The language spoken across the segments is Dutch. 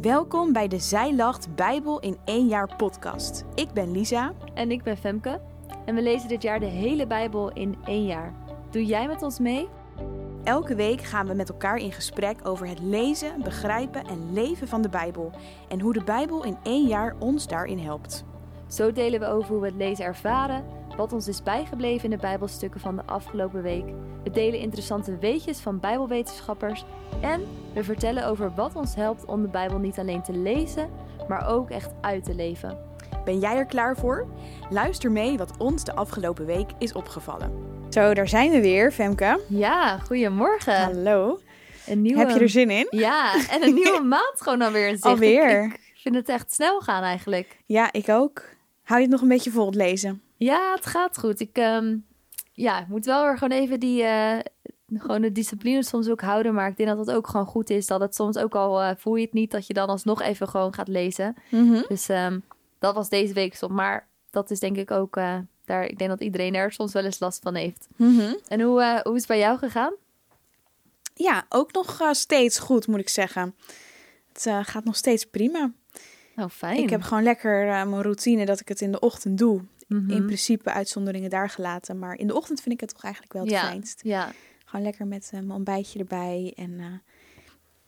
Welkom bij de Zij Lacht Bijbel in één jaar podcast. Ik ben Lisa. En ik ben Femke. En we lezen dit jaar de hele Bijbel in één jaar. Doe jij met ons mee? Elke week gaan we met elkaar in gesprek over het lezen, begrijpen en leven van de Bijbel. En hoe de Bijbel in één jaar ons daarin helpt. Zo delen we over hoe we het lezen ervaren, wat ons is bijgebleven in de Bijbelstukken van de afgelopen week. We delen interessante weetjes van Bijbelwetenschappers en we vertellen over wat ons helpt om de Bijbel niet alleen te lezen, maar ook echt uit te leven. Ben jij er klaar voor? Luister mee wat ons de afgelopen week is opgevallen. Zo, daar zijn we weer, Femke. Ja, goedemorgen. Hallo. Een nieuwe... Heb je er zin in? Ja, en een nieuwe maand gewoon alweer in zicht. Alweer. Ik, ik vind het echt snel gaan eigenlijk. Ja, ik ook. Hou je het nog een beetje vol het lezen? Ja, het gaat goed. Ik ehm, ja, moet wel weer gewoon even die, eh, gewoon de discipline soms ook houden. Maar ik denk dat het ook gewoon goed is. Dat het soms ook al uh, voel je het niet dat je dan alsnog even gewoon gaat lezen. Mhm. Dus ehm, dat was deze week soms. Maar dat is denk ik ook, eh, daar, ik denk dat iedereen er soms wel eens last van heeft. Mhm. En hoe, hoe is het bij jou gegaan? Ja, ook nog steeds goed, moet ik zeggen. Het gaat nog steeds prima. Nou, fijn. Ik heb gewoon lekker mijn routine dat ik het in de ochtend doe. Mhm. In principe uitzonderingen daar gelaten. Maar in de ochtend vind ik het toch eigenlijk wel het ja. fijnst. Ja, Gewoon lekker met eh, mijn ontbijtje erbij. En eh,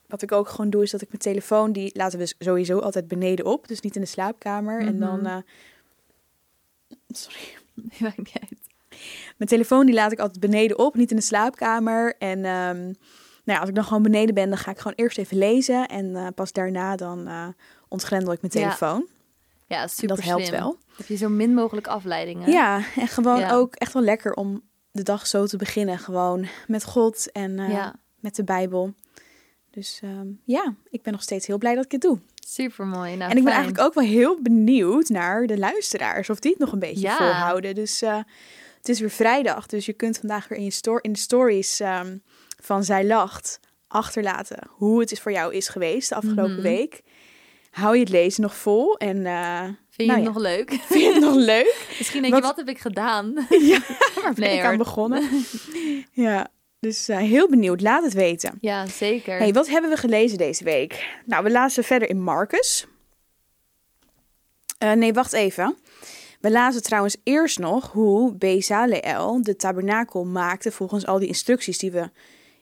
wat ik ook gewoon doe, is dat ik mijn telefoon, die laten we sowieso altijd beneden op. Dus niet in de slaapkamer. En dan. Mhm. eh, sorry. maakt niet uit. Mijn telefoon die laat ik altijd beneden op, niet in de slaapkamer. En ehm, nou ja, als ik dan gewoon beneden ben, dan ga ik gewoon eerst even lezen. En pas daarna dan ontgrendel ik mijn telefoon. Ja, super dat helpt slim. wel. Heb je zo min mogelijk afleidingen? Ja, en gewoon Ja. ook echt wel lekker om de dag zo te beginnen. Gewoon met God en eh, Ja. met de Bijbel. Dus ehm, ja, ik ben nog steeds heel blij dat ik het doe. Super mooi. Nou, en ik ben fijn. eigenlijk ook wel heel benieuwd naar de luisteraars. Of die het nog een beetje Ja. volhouden. Dus eh, het is weer vrijdag. Dus je kunt vandaag weer in, je sto- in de stories ehm, van Zij Lacht achterlaten. Hoe het is voor jou is geweest de afgelopen Mhm. week. Hou je het lezen nog vol? En eh, Vind je nou het ja, nog leuk? vind je het nog leuk? Misschien denk je, Wat- wat heb ik gedaan? ja, waar ben Nee, ik aan begonnen? ja, dus eh, heel benieuwd. Laat het weten. Ja, zeker. Hey, wat hebben we gelezen deze week? Nou, we lazen verder in Marcus. Eh, nee, wacht even. We lazen trouwens eerst nog hoe Bezaleel de tabernakel maakte volgens al die instructies die we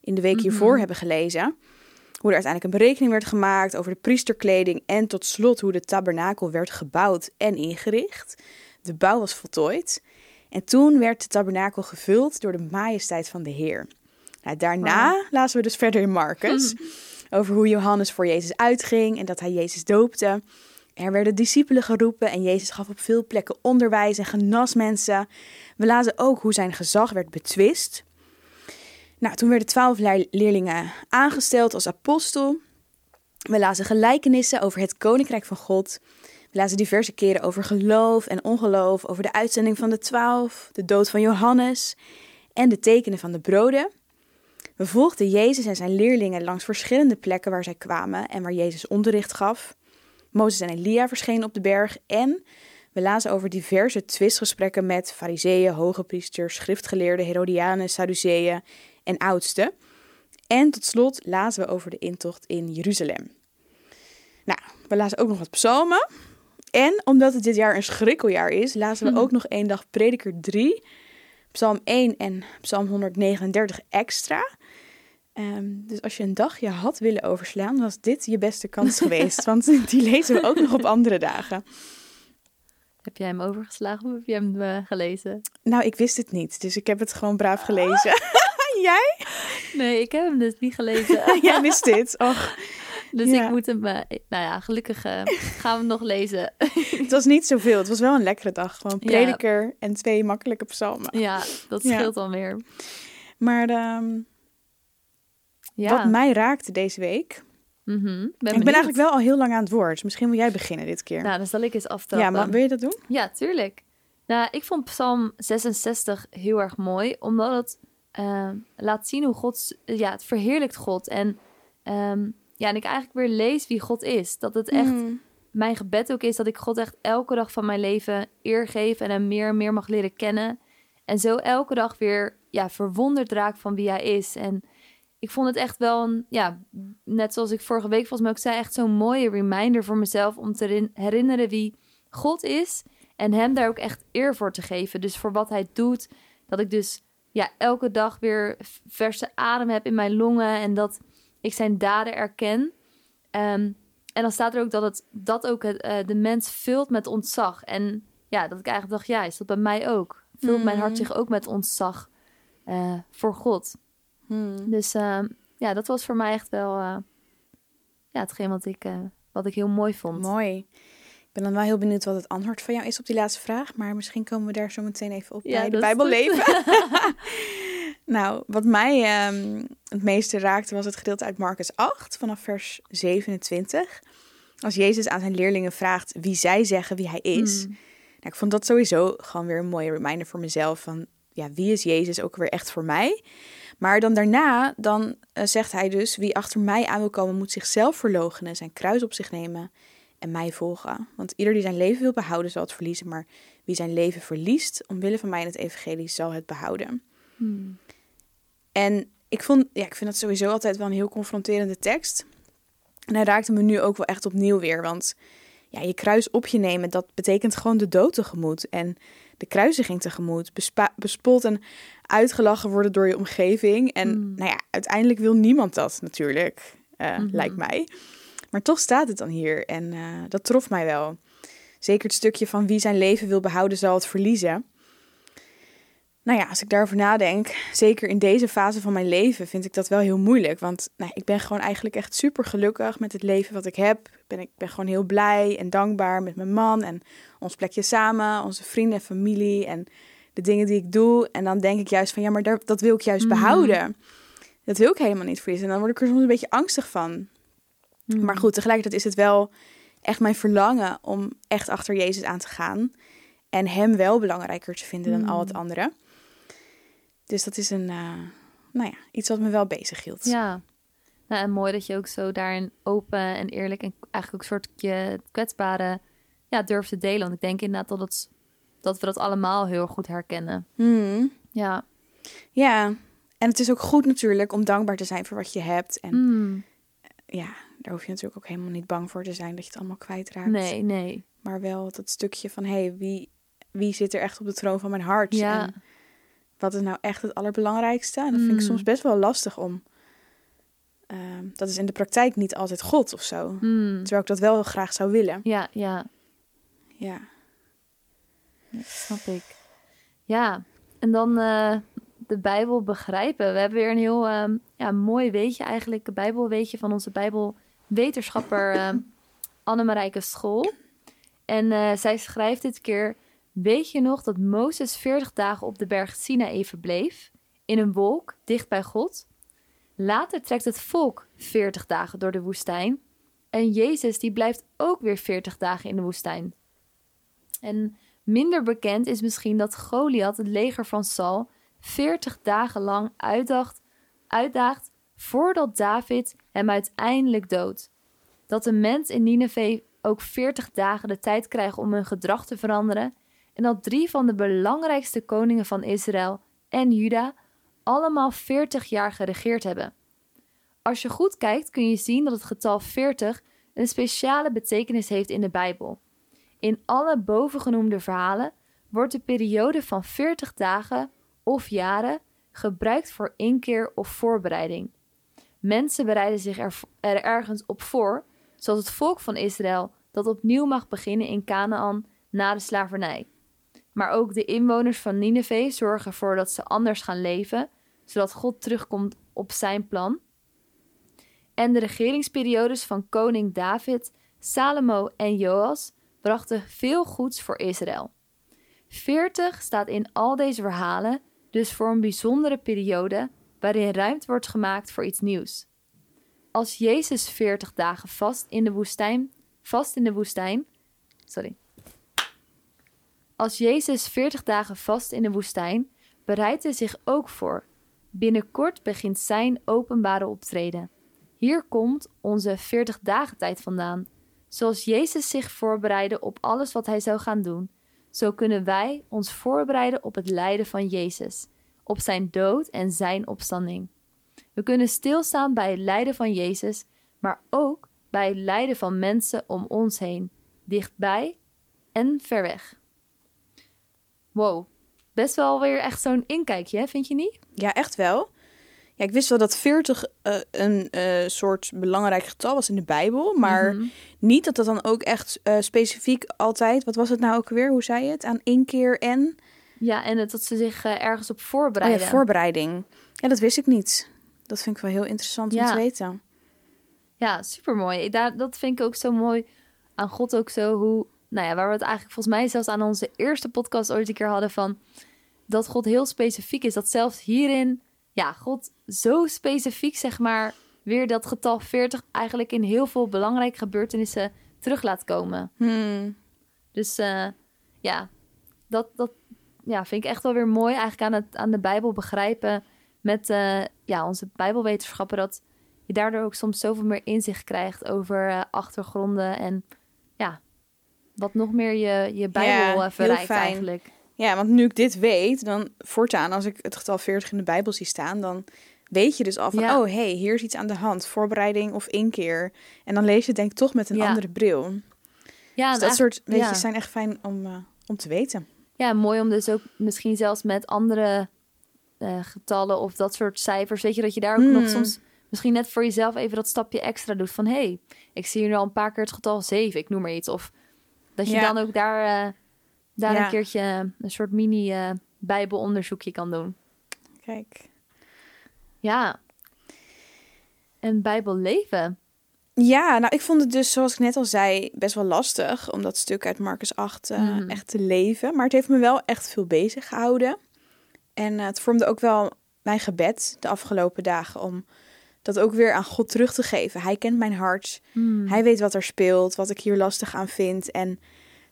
in de week hiervoor Mhm. hebben gelezen. Hoe er uiteindelijk een berekening werd gemaakt over de priesterkleding en tot slot hoe de tabernakel werd gebouwd en ingericht. De bouw was voltooid. En toen werd de tabernakel gevuld door de majesteit van de Heer. Nou, daarna lazen we dus verder in Marcus over hoe Johannes voor Jezus uitging en dat hij Jezus doopte. Er werden discipelen geroepen en Jezus gaf op veel plekken onderwijs en genas mensen. We lazen ook hoe zijn gezag werd betwist. Nou, toen werden twaalf leer- leerlingen aangesteld als apostel. We lazen gelijkenissen over het koninkrijk van God. We lazen diverse keren over geloof en ongeloof, over de uitzending van de twaalf, de dood van Johannes en de tekenen van de broden. We volgden Jezus en zijn leerlingen langs verschillende plekken waar zij kwamen en waar Jezus onderricht gaf. Mozes en Elia verschenen op de berg en we lazen over diverse twistgesprekken met fariseeën, hoge priesters, schriftgeleerden, Herodianen, Sadduceeën en oudsten. En tot slot lazen we over de intocht in Jeruzalem. Nou, we lazen ook nog wat psalmen. En omdat het dit jaar een schrikkeljaar is, lazen we Mhm. ook nog één dag Prediker 3, Psalm 1 en Psalm 139 extra. Ehm, dus als je een dagje had willen overslaan, was dit je beste kans geweest. Want die lezen we ook nog op andere dagen. Heb jij hem overgeslagen of heb je hem eh, gelezen? Nou, ik wist het niet, dus ik heb het gewoon braaf gelezen. Jij? Nee, ik heb hem dus niet gelezen. Jij wist dit. Och, dus ja. ik moet hem, eh, nou ja, gelukkig eh, gaan we hem nog lezen. het was niet zoveel. Het was wel een lekkere dag. Gewoon Ja. prediker en twee makkelijke psalmen. ja, dat Ja. scheelt dan weer. Maar Ja. wat mij raakte deze week... Mhm. Ben ik benieuwd. ben eigenlijk wel al heel lang aan het woord. Dus misschien wil jij beginnen dit keer. Nou, dan zal ik eens ja, aftrappen. maar wil je dat doen? Ja, tuurlijk. Nou, ik vond Psalm 66 heel erg mooi, omdat het eh, laat zien hoe God, ja, het verheerlijkt God. En ehm, ja, en ik eigenlijk weer lees wie God is. Dat het echt Mm. mijn gebed ook is dat ik God echt elke dag van mijn leven eer geef en hem meer en meer mag leren kennen. En zo elke dag weer ja, verwonderd raak van wie hij is. En ik vond het echt wel een, ja, net zoals ik vorige week volgens mij ook zei, echt zo'n mooie reminder voor mezelf om te herinneren wie God is en hem daar ook echt eer voor te geven. Dus voor wat hij doet, dat ik dus ja, elke dag weer verse adem heb in mijn longen en dat ik zijn daden erken. Um, en dan staat er ook dat het dat ook het, uh, de mens vult met ontzag. En ja, dat ik eigenlijk dacht, ja, is dat bij mij ook? Vult mijn hart hmm. zich ook met ontzag uh, voor God? Hmm. Dus uh, ja, dat was voor mij echt wel uh, ja, hetgeen wat ik, wat ik heel mooi vond. Mooi. Ik ben dan wel heel benieuwd wat het antwoord van jou is op die laatste vraag. Maar misschien komen we daar zo meteen even op ja, bij de Bijbelleven. nou, wat mij um, het meeste raakte was het gedeelte uit Marcus 8 vanaf vers 27. Als Jezus aan zijn leerlingen vraagt wie zij zeggen wie hij is. Hmm. Nou, ik vond dat sowieso gewoon weer een mooie reminder voor mezelf van ja, wie is Jezus ook weer echt voor mij? Maar dan daarna, dan uh, zegt hij dus, wie achter mij aan wil komen, moet zichzelf verloochenen, zijn kruis op zich nemen en mij volgen. Want ieder die zijn leven wil behouden, zal het verliezen. Maar wie zijn leven verliest, omwille van mij in het evangelie, zal het behouden. Hmm. En ik, vond, ja, ik vind dat sowieso altijd wel een heel confronterende tekst. En hij raakte me nu ook wel echt opnieuw weer. Want ja, je kruis op je nemen, dat betekent gewoon de dood tegemoet. En de kruisiging tegemoet. Bespot en uitgelachen worden door je omgeving. En hmm. nou ja, uiteindelijk wil niemand dat natuurlijk, uh, lijkt mij. Maar toch staat het dan hier en uh, dat trof mij wel. Zeker het stukje van wie zijn leven wil behouden zal het verliezen. Nou ja, als ik daarover nadenk, zeker in deze fase van mijn leven, vind ik dat wel heel moeilijk. Want nou, ik ben gewoon eigenlijk echt super gelukkig met het leven wat ik heb. Ik ben, ik ben gewoon heel blij en dankbaar met mijn man en ons plekje samen, onze vrienden en familie en de dingen die ik doe. En dan denk ik juist van ja, maar dat, dat wil ik juist mm. behouden. Dat wil ik helemaal niet verliezen. En dan word ik er soms een beetje angstig van. Mm. Maar goed, tegelijkertijd is het wel echt mijn verlangen om echt achter Jezus aan te gaan. En hem wel belangrijker te vinden dan al het mm. andere. Dus dat is een, uh, nou ja, iets wat me wel bezig hield. Ja, nou, en mooi dat je ook zo daarin open en eerlijk en eigenlijk ook een soort kwetsbare ja, durft te delen. Want ik denk inderdaad dat, het, dat we dat allemaal heel goed herkennen. Mm. Ja. Ja, en het is ook goed natuurlijk om dankbaar te zijn voor wat je hebt. En mm. ja, daar hoef je natuurlijk ook helemaal niet bang voor te zijn dat je het allemaal kwijtraakt. Nee, nee. Maar wel dat stukje van, hé, hey, wie, wie zit er echt op de troon van mijn hart? Ja. En wat is nou echt het allerbelangrijkste? En dat vind ik mm. soms best wel lastig om. Uh, dat is in de praktijk niet altijd God of zo. Mm. Terwijl ik dat wel graag zou willen. Ja, ja. Ja. snap ik. Ja, en dan uh, de Bijbel begrijpen. We hebben weer een heel um, ja, mooi weetje eigenlijk. Een Bijbelweetje van onze Bijbelwetenschapper uh, Annemarijke School. En uh, zij schrijft dit keer... Weet je nog dat Mozes 40 dagen op de berg Sinaï verbleef, in een wolk, dicht bij God? Later trekt het volk 40 dagen door de woestijn. En Jezus die blijft ook weer 40 dagen in de woestijn. En minder bekend is misschien dat Goliath, het leger van Saul, 40 dagen lang uitdacht, uitdaagt voordat David hem uiteindelijk doodt. Dat de mens in Nineveh ook 40 dagen de tijd krijgt om hun gedrag te veranderen en dat drie van de belangrijkste koningen van Israël en Juda allemaal 40 jaar geregeerd hebben. Als je goed kijkt kun je zien dat het getal 40 een speciale betekenis heeft in de Bijbel. In alle bovengenoemde verhalen wordt de periode van 40 dagen of jaren gebruikt voor inkeer of voorbereiding. Mensen bereiden zich er, er ergens op voor, zoals het volk van Israël dat opnieuw mag beginnen in Canaan na de slavernij. Maar ook de inwoners van Nineveh zorgen ervoor dat ze anders gaan leven, zodat God terugkomt op zijn plan. En de regeringsperiodes van koning David, Salomo en Joas brachten veel goeds voor Israël. 40 staat in al deze verhalen dus voor een bijzondere periode waarin ruimte wordt gemaakt voor iets nieuws. Als Jezus 40 dagen vast in de woestijn, vast in de woestijn, sorry, als Jezus 40 dagen vast in de woestijn, bereidt hij zich ook voor. Binnenkort begint zijn openbare optreden. Hier komt onze 40 dagen tijd vandaan. Zoals Jezus zich voorbereidde op alles wat hij zou gaan doen, zo kunnen wij ons voorbereiden op het lijden van Jezus, op zijn dood en zijn opstanding. We kunnen stilstaan bij het lijden van Jezus, maar ook bij het lijden van mensen om ons heen, dichtbij en ver weg. Wow, best wel weer echt zo'n inkijkje, hè? vind je niet? Ja, echt wel. Ja, ik wist wel dat 40 uh, een uh, soort belangrijk getal was in de Bijbel, maar Mhm. niet dat dat dan ook echt uh, specifiek altijd, wat was het nou ook weer, hoe zei je het, aan inkeer en... Ja, en het, dat ze zich uh, ergens op Oh voorbereiden. ja, voorbereiding. Ja, dat wist ik niet. Dat vind ik wel heel interessant om te weten. Ja, supermooi. Daar, dat vind ik ook zo mooi aan God ook zo. Hoe, nou ja, waar we het eigenlijk volgens mij zelfs aan onze eerste podcast ooit een keer hadden van... dat God heel specifiek is. Dat zelfs hierin, ja, God zo specifiek zeg maar... weer dat getal 40 eigenlijk in heel veel belangrijke gebeurtenissen terug laat komen. Hmm. Dus eh, ja, dat, dat ja, vind ik echt wel weer mooi eigenlijk aan, het, aan de Bijbel begrijpen met eh, ja, onze Bijbelwetenschappen. Dat je daardoor ook soms zoveel meer inzicht krijgt over eh, achtergronden en ja, wat nog meer je, je Bijbel Ja, eh, verrijkt eigenlijk. Ja, want nu ik dit weet, dan voortaan als ik het getal 40 in de Bijbel zie staan, dan weet je dus al van, Ja. oh hey, hier is iets aan de hand, voorbereiding of inkeer. En dan lees je het denk ik toch met een Ja. andere bril. Ja, Dus dat soort weetjes zijn echt fijn om, om te weten. Ja, mooi om dus ook misschien zelfs met andere eh, getallen of dat soort cijfers, weet je, dat je daar ook Hmm. nog soms misschien net voor jezelf even dat stapje extra doet van hé, hey, ik zie hier nu al een paar keer het getal 7, ik noem maar iets. Of dat je Ja. dan ook daar, eh, daar Ja. een keertje een soort mini eh, bijbelonderzoekje kan doen. Kijk. Ja. En bijbel leven. Ja, nou ik vond het dus, zoals ik net al zei, best wel lastig om dat stuk uit Marcus 8 eh, Mhm. echt te leven. Maar het heeft me wel echt veel bezig gehouden. En eh, het vormde ook wel mijn gebed de afgelopen dagen om dat ook weer aan God terug te geven. Hij kent mijn hart. Hmm. Hij weet wat er speelt, wat ik hier lastig aan vind. En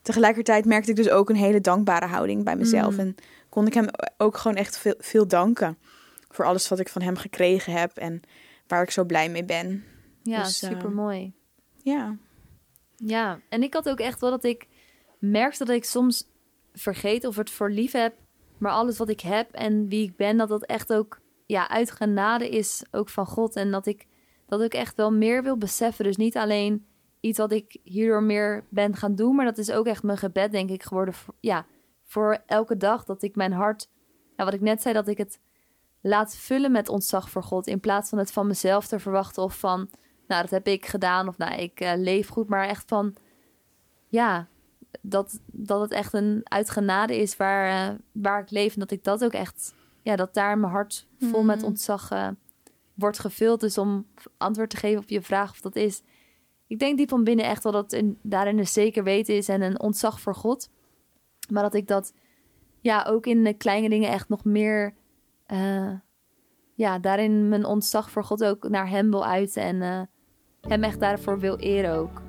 tegelijkertijd merkte ik dus ook een hele dankbare houding bij mezelf. Mm. En kon ik hem ook gewoon echt veel, veel danken voor alles wat ik van hem gekregen heb en waar ik zo blij mee ben. Ja, dus, eh, super mooi. Ja, Ja, en ik had ook echt wel dat ik merkte dat ik soms vergeet of het voor lief heb, maar alles wat ik heb en wie ik ben, dat dat echt ook ja, uit genade is, ook van God. En dat ik dat ik echt wel meer wil beseffen. Dus niet alleen iets wat ik hierdoor meer ben gaan doen, maar dat is ook echt mijn gebed, denk ik, geworden. Voor, ja, voor elke dag dat ik mijn hart, ja, wat ik net zei, dat ik het laat vullen met ontzag voor God, in plaats van het van mezelf te verwachten of van nou, dat heb ik gedaan. Of nou, ik eh, leef goed. Maar echt van, ja, dat, dat het echt een uitgenade is waar, eh, waar ik leef. En dat ik dat ook echt, ja, dat daar mijn hart vol met Mhm. ontzag eh, wordt gevuld. Dus om antwoord te geven op je vraag of dat is. Ik denk diep van binnen echt wel dat in, daarin een zeker weten is en een ontzag voor God. Maar dat ik dat, ja, ook in de kleine dingen echt nog meer... ja, daarin mijn ontzag voor God ook naar hem wil uiten en hem echt daarvoor wil eren ook.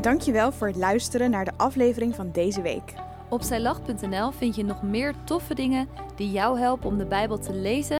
dankjewel voor het luisteren naar de aflevering van deze week. Op zijlach.nl vind je nog meer toffe dingen die jou helpen om de Bijbel te lezen